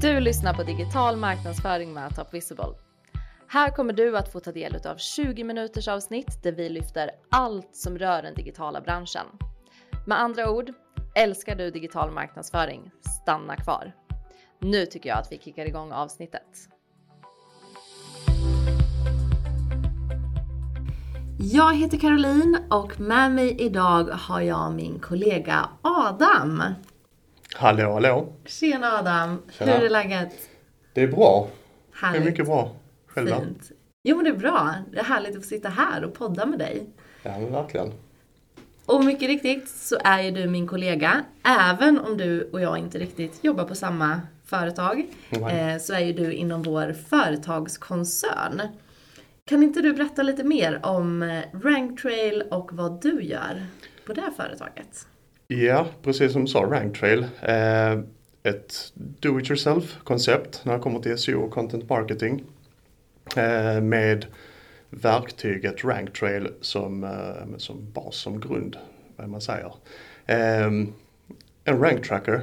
Du lyssnar på digital marknadsföring med Top Visible. Här kommer du att få ta del av 20 minuters avsnitt där vi lyfter allt som rör den digitala branschen. Med andra ord, älskar du digital marknadsföring? Stanna kvar. Nu tycker jag att vi kickar igång avsnittet. Jag heter Caroline och med mig idag har jag min kollega Adam. Hallå, hallå. Tjena Adam, Tjena. hur är läget? Det är bra. Härligt. Det är mycket bra. Själv Fint. Jo men det är bra. Det är härligt att få sitta här och podda med dig. Ja men verkligen. Och mycket riktigt så är ju du min kollega. Även om du och jag inte riktigt jobbar på samma företag. Eh, så är ju du inom vår företagskoncern. Kan inte du berätta lite mer om eh, Ranktrail och vad du gör på det företaget? Ja, precis som du sa, Ranktrail. Eh, ett do-it-yourself-koncept när det kommer till SEO och content marketing. Eh, med verktyget Ranktrail som, eh, som bas, som grund, vad man säger. Eh, en rank tracker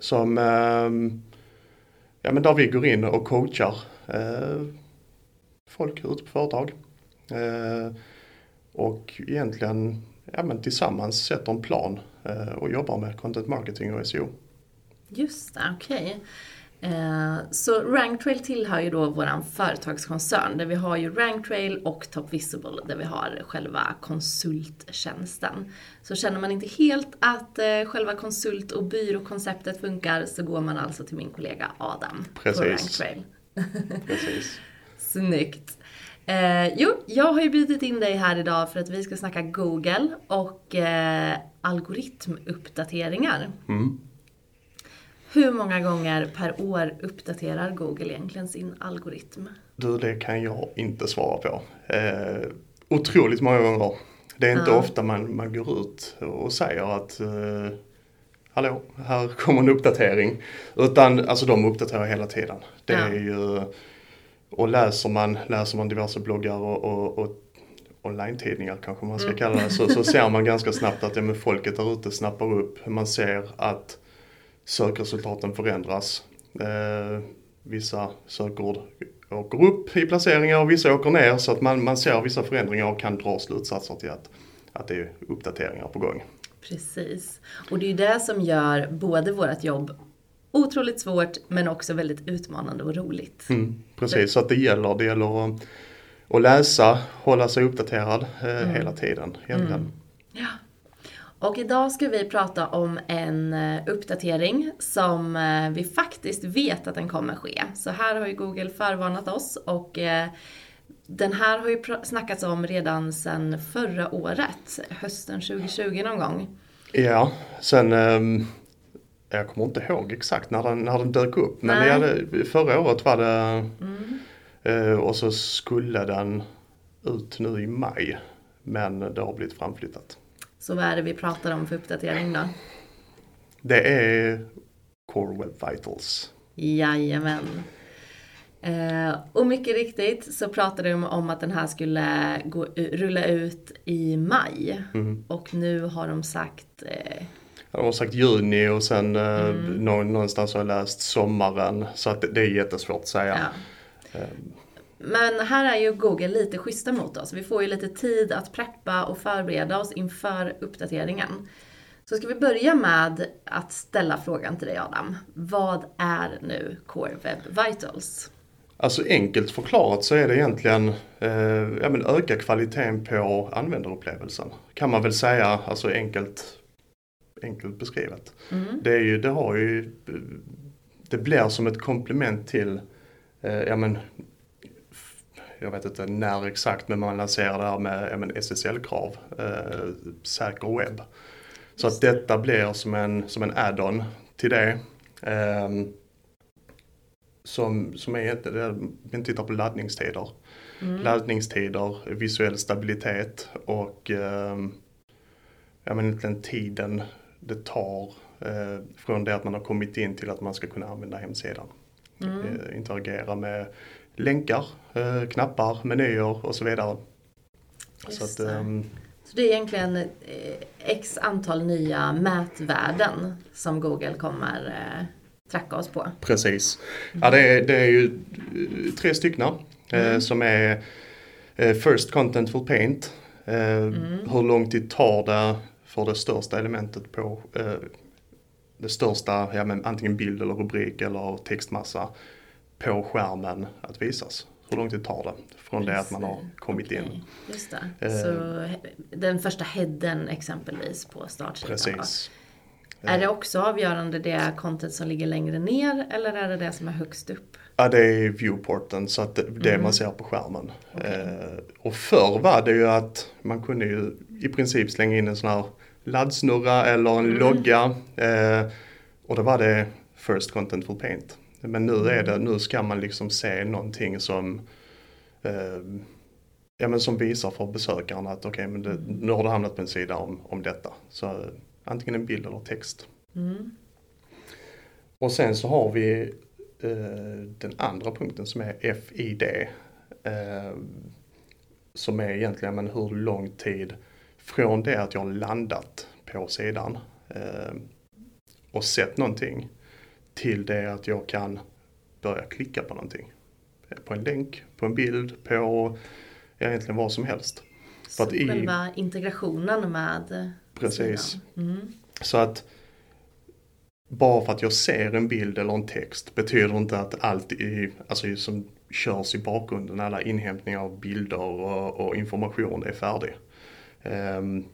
som, eh, ja men där vi går in och coachar eh, folk ute på företag. Eh, och egentligen ja, men tillsammans sätter en plan Eh, och jobbar med content marketing och SEO. Just det, okej. Okay. Eh, så Ranktrail tillhör ju då våran företagskoncern där vi har ju Ranktrail och Top Visible där vi har själva konsulttjänsten. Så känner man inte helt att eh, själva konsult och byråkonceptet funkar så går man alltså till min kollega Adam Precis. på Ranktrail. Precis. Snyggt. Eh, jo, jag har ju bjudit in dig här idag för att vi ska snacka Google och eh, algoritmuppdateringar. Mm. Hur många gånger per år uppdaterar Google egentligen sin algoritm? Du, det kan jag inte svara på. Eh, otroligt många gånger. Det är inte ja. ofta man, man går ut och säger att eh, Hallå, här kommer en uppdatering. Utan alltså de uppdaterar hela tiden. Det ja. är ju och läser man, läser man diverse bloggar och, och, och online-tidningar kanske man ska mm. kalla det, så, så ser man ganska snabbt att ja, men folket där ute snappar upp. Man ser att sökresultaten förändras. Eh, vissa sökord åker upp i placeringar och vissa åker ner så att man, man ser vissa förändringar och kan dra slutsatser till att, att det är uppdateringar på gång. Precis. Och det är ju det som gör både vårt jobb otroligt svårt men också väldigt utmanande och roligt. Mm, precis, så att det gäller, det gäller att, att läsa, hålla sig uppdaterad eh, mm. hela tiden. Mm. Ja. Och idag ska vi prata om en eh, uppdatering som eh, vi faktiskt vet att den kommer ske. Så här har ju Google förvarnat oss och eh, den här har ju snackats om redan sedan förra året, hösten 2020 någon gång. Ja, sen um jag kommer inte ihåg exakt när den, när den dök upp. Men Nej. hade, förra året var det mm. eh, och så skulle den ut nu i maj. Men det har blivit framflyttat. Så vad är det vi pratar om för uppdatering då? Det är Core Web Vitals. Jajamän. Eh, och mycket riktigt så pratade de om att den här skulle gå, rulla ut i maj. Mm. Och nu har de sagt eh, de har sagt juni och sen eh, mm. någonstans har jag läst sommaren. Så att det är jättesvårt att säga. Ja. Ehm. Men här är ju Google lite schyssta mot oss. Vi får ju lite tid att preppa och förbereda oss inför uppdateringen. Så ska vi börja med att ställa frågan till dig Adam. Vad är nu Core Web Vitals? Alltså enkelt förklarat så är det egentligen eh, ja, men öka kvaliteten på användarupplevelsen. Kan man väl säga, alltså enkelt enkelt beskrivet. Mm. Det, är ju, det har ju, det blir som ett komplement till, eh, ja men, jag vet inte när exakt men man lanserar det här med, med SSL-krav, eh, säker webb. Så att detta blir som en, som en add-on till det. Eh, som, som är, man tittar på laddningstider. Mm. Laddningstider, visuell stabilitet och eh, ja, men den tiden det tar eh, från det att man har kommit in till att man ska kunna använda hemsidan. Mm. Eh, interagera med länkar, eh, knappar, menyer och så vidare. Så, att, um, så det är egentligen eh, x antal nya mätvärden som Google kommer eh, tracka oss på. Precis. Ja, det, är, det är ju eh, tre stycken eh, som är First Contentful Paint. Eh, Hur lång tid tar det för det största elementet på eh, det största, ja, men antingen bild eller rubrik eller textmassa på skärmen att visas. Hur lång tid tar det från det att man har kommit in? Okej, Just det. Eh. Så den första headen exempelvis på startsidan. då. Precis. Är det också avgörande det content som ligger längre ner eller är det det som är högst upp? Ja, det är viewporten, så att det, det man ser på skärmen. Eh, och förr var det ju att man kunde ju i princip slänga in en sån här laddsnurra eller en logga. Eh, och då var det First Contentful Paint. Men nu är det, nu ska man liksom se någonting som eh, Ja men som visar för besökaren att okej men det, nu har du hamnat på en sida om, om detta. Så eh, antingen en bild eller text. Mm. Och sen så har vi den andra punkten som är FID. Eh, som är egentligen men hur lång tid från det att jag har landat på sidan eh, och sett någonting till det att jag kan börja klicka på någonting. På en länk, på en bild, på egentligen vad som helst. För Så att i- själva integrationen med Precis. Mm. Så att bara för att jag ser en bild eller en text betyder inte att allt i, alltså som körs i bakgrunden, alla inhämtningar av bilder och, och information är färdig. Ehm,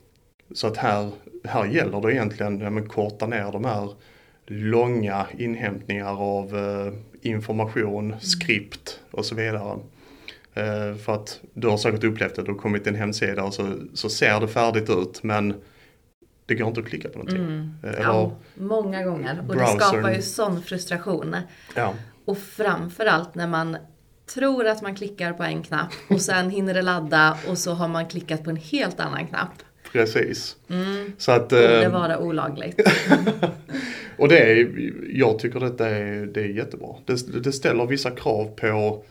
så att här, här gäller det egentligen ja, men korta ner de här långa inhämtningar av eh, information, skript och så vidare. Eh, för att du har säkert upplevt det, du har kommit till en hemsida och så, så ser det färdigt ut men det går inte att klicka på någonting. Mm. Eh, Eller, Ja, många gånger. Och det browsern. skapar ju sån frustration. ja, Och framförallt när man tror att man klickar på en knapp och sen hinner det ladda och så har man klickat på en helt annan knapp. precis. Mm. Så att, Borde eh, vara olagligt. och det är, jag tycker detta är, det är jättebra. Det, det ställer vissa krav på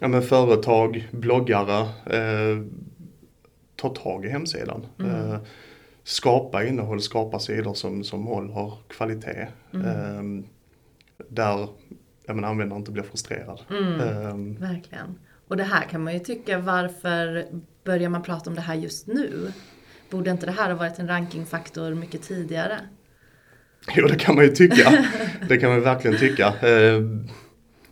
ja, men företag, bloggare, eh, ta tag i hemsidan. Eh, skapa innehåll, skapa sidor som, som håller kvalitet. Eh, där ja, men användaren inte blir frustrerad. Eh, Verkligen. Och det här kan man ju tycka, varför börjar man prata om det här just nu? Borde inte det här ha varit en rankingfaktor mycket tidigare? Jo, det kan man ju tycka. Det kan man verkligen tycka. Eh,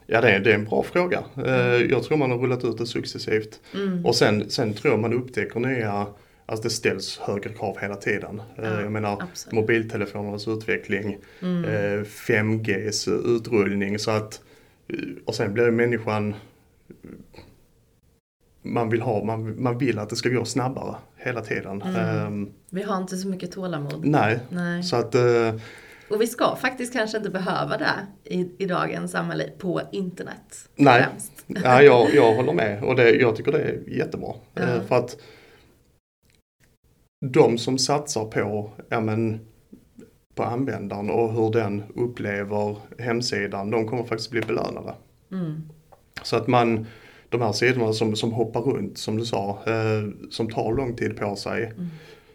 Ja, det är, det är en bra fråga. Eh, Jag tror man har rullat ut det successivt. Och sen, sen tror jag man upptäcker nya, alltså det ställs högre krav hela tiden. Eh, Ja, Jag menar absolut. mobiltelefonernas utveckling, eh, 5Gs utrullning så att, eh, och sen blir människan man vill ha, man, man vill att det ska gå snabbare hela tiden. Eh, Vi har inte så mycket tålamod. nej, Nej. så att eh, Och vi ska faktiskt kanske inte behöva det i, i dagens samhälle på internet. Nej, ja, jag, jag håller med och det, jag tycker det är jättebra. Ja. Eh, För att de som satsar på, ja, men, på användaren och hur den upplever hemsidan, de kommer faktiskt bli belönade. Mm. Så att man, de här sidorna som, som hoppar runt som du sa, eh, som tar lång tid på sig, Mm.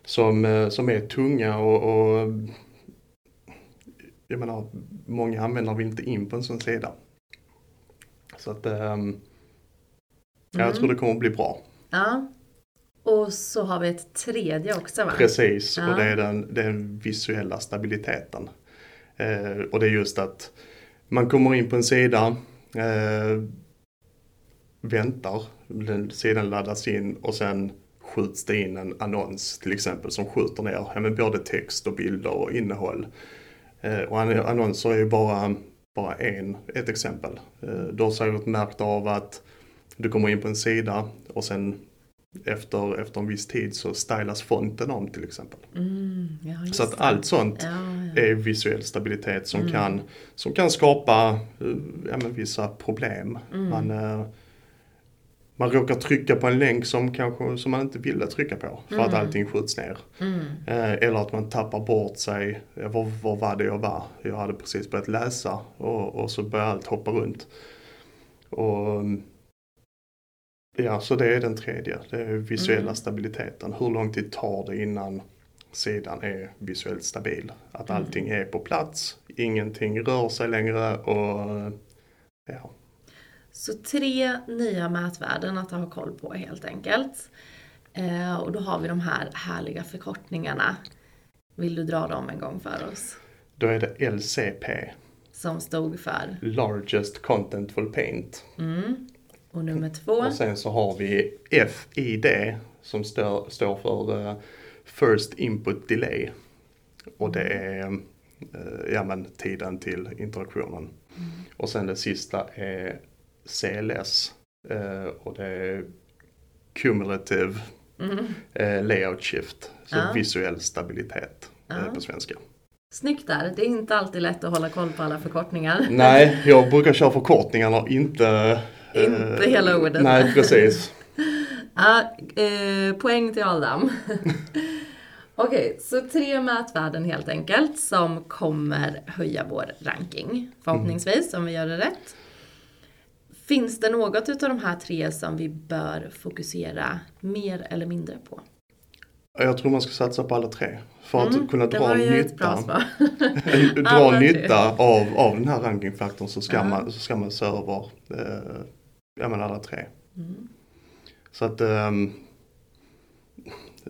som, eh, som är tunga och, och jag menar, många användare vill inte in på en sån sida. Så att ehm, jag Mm. tror det kommer att bli bra. Ja. Och så har vi ett tredje också va? Precis, Ja. och det är den, den visuella stabiliteten. Eh, och det är just att man kommer in på en sida, eh, väntar, den sidan laddas in och sen skjuts det in en annons till exempel som skjuter ner ja, men både text och bilder och innehåll. Eh, och an- annonser är ju bara, bara en, ett exempel. Eh, du har säkert märkt av att du kommer in på en sida och sen efter, efter en viss tid så stylas fonten om till exempel. Mm, ja, Så att allt sånt Ja, ja. är visuell stabilitet som, Mm. kan, som kan skapa eh, ja, vissa problem. Mm. Man, eh, man råkar trycka på en länk som, kanske, som man inte ville trycka på för att Mm. allting skjuts ner. Mm. Eh, eller att man tappar bort sig. Var, var var det jag var? Jag hade precis börjat läsa och, och så börjar allt hoppa runt. Och, mm, ja, så det är den tredje. Det är visuella Mm. stabiliteten. Hur lång tid tar det innan sidan är visuellt stabil. Att allting är på plats, ingenting rör sig längre och ja. Så tre nya mätvärden att ha koll på helt enkelt. Eh, och då har vi de här härliga förkortningarna. Vill du dra dem en gång för oss? Då är det LCP. Som stod för? Largest Contentful Paint. Mm. Och nummer två? Och sen så har vi FID som stör, står för uh, First Input Delay. Och det är uh, ja, men tiden till interaktionen. Mm. Och sen det sista är CLS. Uh, och det är Cumulative mm. Layout Shift. Så ja. visuell stabilitet ja. på svenska. Snyggt där. Det är inte alltid lätt att hålla koll på alla förkortningar. Nej, jag brukar köra förkortningarna och inte... inte eh, hela ordet. Nej, precis. ja, eh, poäng till Adam. Okej, okay, så tre mätvärden helt enkelt som kommer höja vår ranking. Förhoppningsvis, mm. om vi gör det rätt. Finns det något utav de här tre som vi bör fokusera mer eller mindre på? Jag tror man ska satsa på alla tre. För att mm, kunna dra nytta, dra nytta av, av den här rankingfaktorn så ska, mm. man, så ska man se över eh, ja, men alla tre. Mm. Så att eh,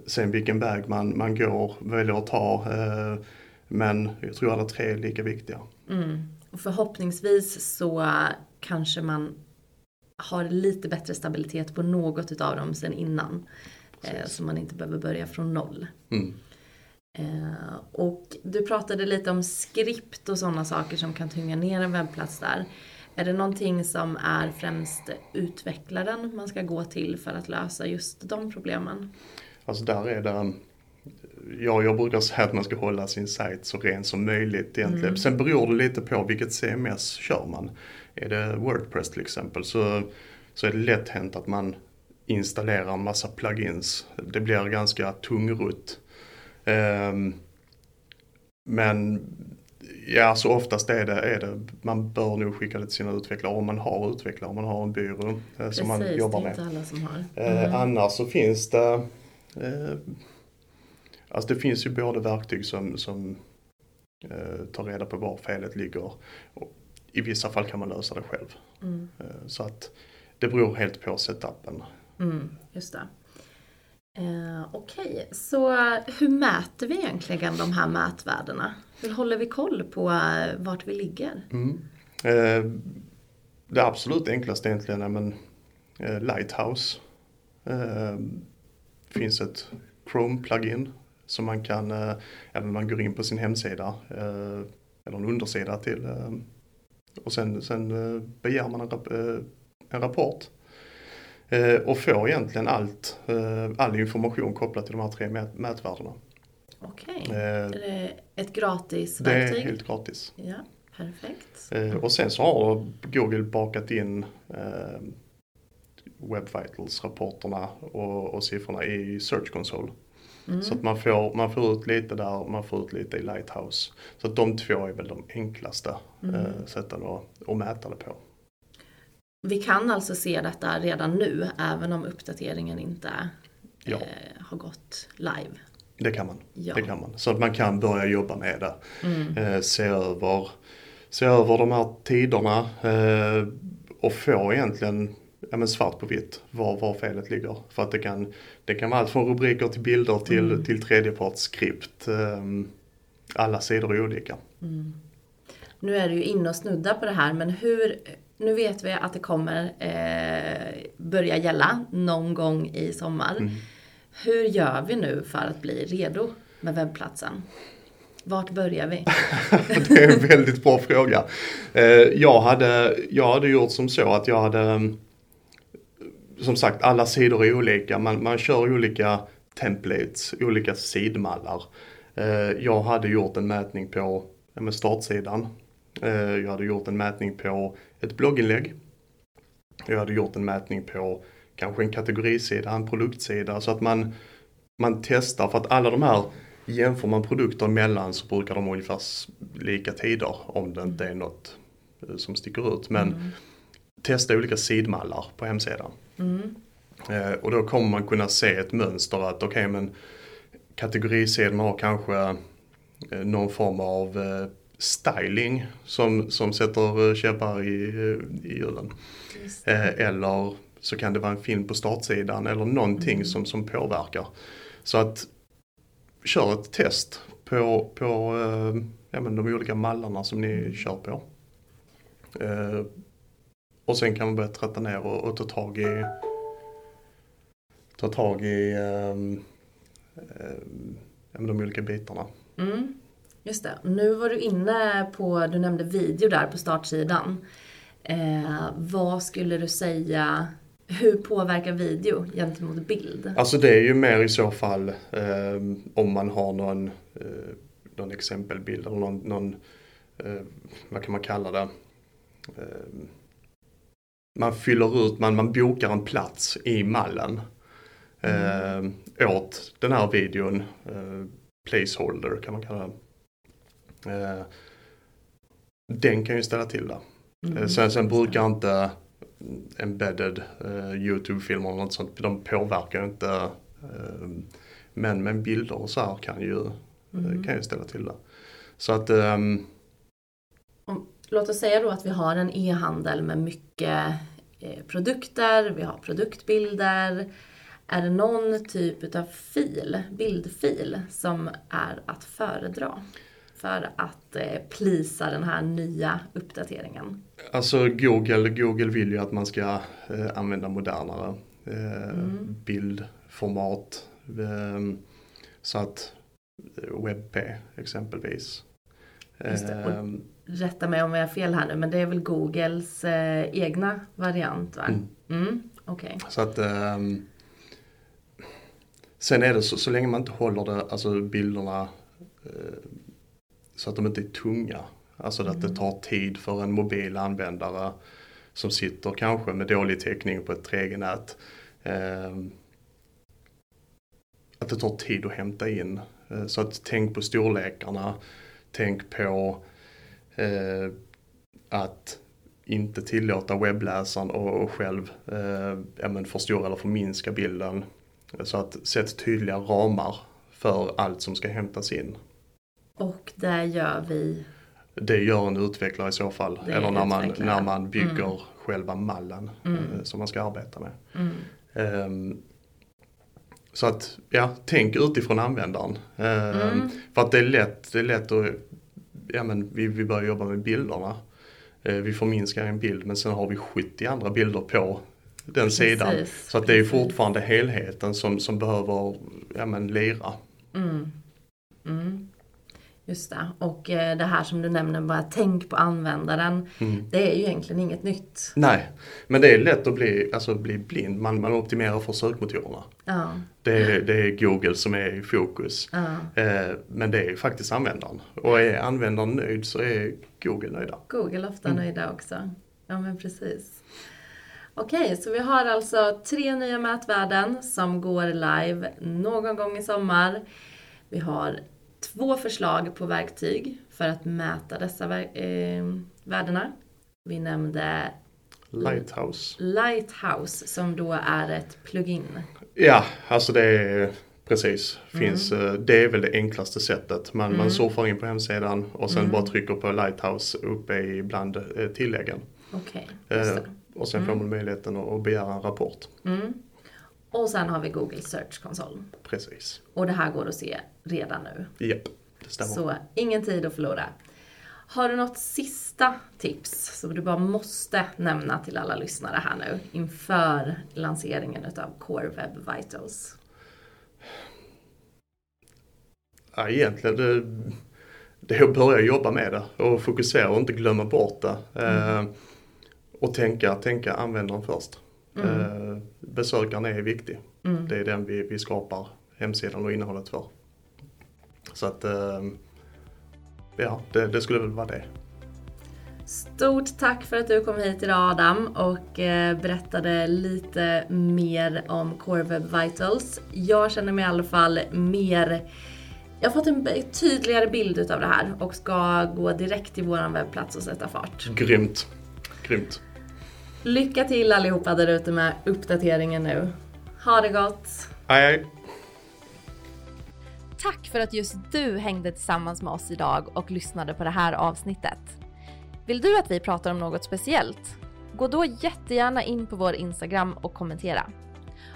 sen vilken väg man, man går, väljer att ta. Eh, men jag tror alla tre är lika viktiga. Mm. Och förhoppningsvis så kanske man har lite bättre stabilitet på något utav dem sen innan. Eh, så man inte behöver börja från noll. Mm. Eh, och du pratade lite om skript och sådana saker som kan tynga ner en webbplats där. Är det någonting som är främst utvecklaren man ska gå till för att lösa just de problemen? Alltså där är det Ja, jag brukar säga att man ska hålla sin sajt så ren som möjligt egentligen. Mm. Sen beror det lite på vilket CMS kör man. Är det Wordpress till exempel så, så är det lätt hänt att man installerar en massa plugins. Det blir ganska tungrott. Um, men ja, så oftast är det, är det, man bör nog skicka det till sina utvecklare om man har utvecklare, om man har en byrå eh, som man jobbar med. Precis. Eh, mm. Eh, annars så finns det, eh, alltså det finns ju både verktyg som, som eh, tar reda på var felet ligger. Och I vissa fall kan man lösa det själv. Mm. Eh, så att det beror helt på setupen. Mm, just det. Eh, Okej, okay. så hur mäter vi egentligen de här mätvärdena? Hur håller vi koll på eh, vart vi ligger? Mm. Eh, det absolut enklaste egentligen är men, eh, Lighthouse. Eh, finns ett Chrome-plugin som man kan, eh, även man går in på sin hemsida eh, eller en undersida till eh, och sen, sen eh, begär man en, rap eh, en rapport och får egentligen allt, eh, all information kopplat till de här tre mät mätvärdena. Okej, okay. Eh, är det ett gratis verktyg? Det är helt gratis. Ja, perfekt. Och sen så har Google bakat in Web Vitals-rapporterna och, och siffrorna i Search Console. Mm. Så att man får, man får ut lite där och man får ut lite i Lighthouse. Så att de två är väl de enklaste mm. eh, sätten att, att mäta det på. Vi kan alltså se detta redan nu, även om uppdateringen inte ja. eh, har gått live. Det kan man. Ja. Det kan man. Så att man kan börja jobba med det. Mm. Eh, se, över, se över de här tiderna eh, och få egentligen ja, men svart på vitt var, var felet ligger. För att det kan, det kan vara allt från rubriker till bilder till, mm. till tredjepartsskript. Eh, alla sidor är olika. Mm. Nu är du ju inne och snuddar på det här, men hur nu vet vi att det kommer eh, börja gälla någon gång i sommar. Mm. Hur gör vi nu för att bli redo med webbplatsen? Vart börjar vi? det är en väldigt bra fråga. Eh, jag, hade, jag hade gjort som så att jag hade, som sagt alla sidor är olika. Man, man kör olika templates, olika sidmallar. Eh, jag hade gjort en mätning på startsidan. Eh, jag hade gjort en mätning på ett blogginlägg. Jag hade gjort en mätning på kanske en kategorisida, en produktsida så att man, man testar för att alla de här jämför man produkter emellan så brukar de ungefär lika tider om det inte är något eh, som sticker ut. Men mm. testa olika sidmallar på hemsidan. Mm. Eh, och då kommer man kunna se ett mönster att okej okay, men kategorisidan har kanske någon form av styling som, som sätter käppar i, i hjulen. Eller så kan det vara en film på startsidan eller någonting mm. som, som påverkar. Så att kör ett test på, på ja, men de olika mallarna som ni kör på. Och sen kan man börja tratta ner och, och ta tag i ta tag i um, um, de olika bitarna. Mm, just det. Nu var du inne på, du nämnde video där på startsidan. Eh, vad skulle du säga, hur påverkar video gentemot bild? Alltså det är ju mer i så fall eh, om man har någon, eh, någon exempelbild eller någon, någon eh, vad kan man kalla det? Ehm, man fyller ut, man, man bokar en plats i mallen mm. eh, åt den här videon. Eh, placeholder kan man kalla det. Eh, den kan ju ställa till det. Mm. Eh, sen, sen brukar inte embedded eh, YouTube-filmer och något sånt, de påverkar inte. Eh, men, men bilder och så här kan ju, mm. kan ju ställa till det. Så att um, Låt oss säga då att vi har en e-handel med mycket eh, produkter, vi har produktbilder. Är det någon typ av fil, bildfil, som är att föredra? För att eh, plisa den här nya uppdateringen? Alltså Google, Google vill ju att man ska eh, använda modernare eh, mm. bildformat. Eh, så att eh, WebP exempelvis. Just. Och rätta mig om jag har fel här nu, men det är väl Googles eh, egna variant va? Mm. Mm, okay. Så att um, Sen är det så, så länge man inte håller det, alltså bilderna uh, så att de inte är tunga. Alltså mm. att det mm. tar tid för en mobil användare som sitter kanske med dålig täckning på ett 3G-nät. Uh, att det tar tid att hämta in. Uh, så att tänk på storlekarna. Tänk på eh, att inte tillåta webbläsaren och själv eh, förstora eller förminska bilden. Så att sätt tydliga ramar för allt som ska hämtas in. Och det gör vi? Det gör en utvecklare i så fall. Eller när man, när man bygger mm. själva mallen mm. eh, som man ska arbeta med. Mm. Um, så att, ja, tänk utifrån användaren. Um, för att det är lätt, det är lätt att ja, men vi, vi börjar jobba med bilderna. Eh, vi förminskar en bild men sen har vi 70 andra bilder på den Precis. sidan. Så att det är fortfarande helheten som, som behöver ja, men, lira. Mm. Mm. Just det. Och eh, det här som du nämner, bara tänk på användaren. Mm. Det är ju egentligen inget nytt. Nej, men det är lätt att bli, alltså, bli blind. Man, man optimerar för sökmotorerna. Ja. Det, är, det är Google som är i fokus. Ja. Eh, men det är faktiskt användaren. Och är användaren nöjd så är Google nöjda. Google ofta mm. nöjda också. Ja men precis. Okej, så vi har alltså tre nya mätvärden som går live någon gång i sommar. Vi har två förslag på verktyg för att mäta dessa eh, värdena. Vi nämnde Lighthouse. Lighthouse som då är ett plugin. Ja, alltså det är precis. Finns, mm. Eh, det är väl det enklaste sättet. Man, mm. man surfar in på hemsidan och sen mm. bara trycker på Lighthouse uppe i bland eh, tilläggen. Okay, eh, och sen får mm. man möjligheten att begära en rapport. Och sen har vi Google Search Console. Precis. Och det här går att se redan nu. Japp, det stämmer. Så ingen tid att förlora. Har du något sista tips som du bara måste nämna till alla lyssnare här nu inför lanseringen utav Core Web Vitals? Ja, egentligen det, det är att börja jobba med det och fokusera och inte glömma bort det. Mm. Eh, och tänka, tänka användaren först. Mm. Eh, besökaren är viktig. Mm. Det är den vi, vi skapar hemsidan och innehållet för. Så att eh, ja, det, det, skulle väl vara det. Stort tack för att du kom hit idag Adam och eh, berättade lite mer om Core Web Vitals. Jag känner mig i alla fall mer jag har fått en tydligare bild utav det här och ska gå direkt till vår webbplats och sätta fart. Grymt. Grymt. Lycka till allihopa där ute med uppdateringen nu. Ha det gott! Hej hej! Tack för att just du hängde tillsammans med oss idag och lyssnade på det här avsnittet. Vill du att vi pratar om något speciellt? Gå då jättegärna in på vår Instagram och kommentera.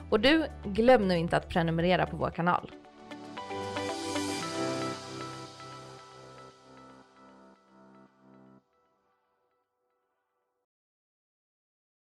Och du, glöm nu inte att prenumerera på vår kanal.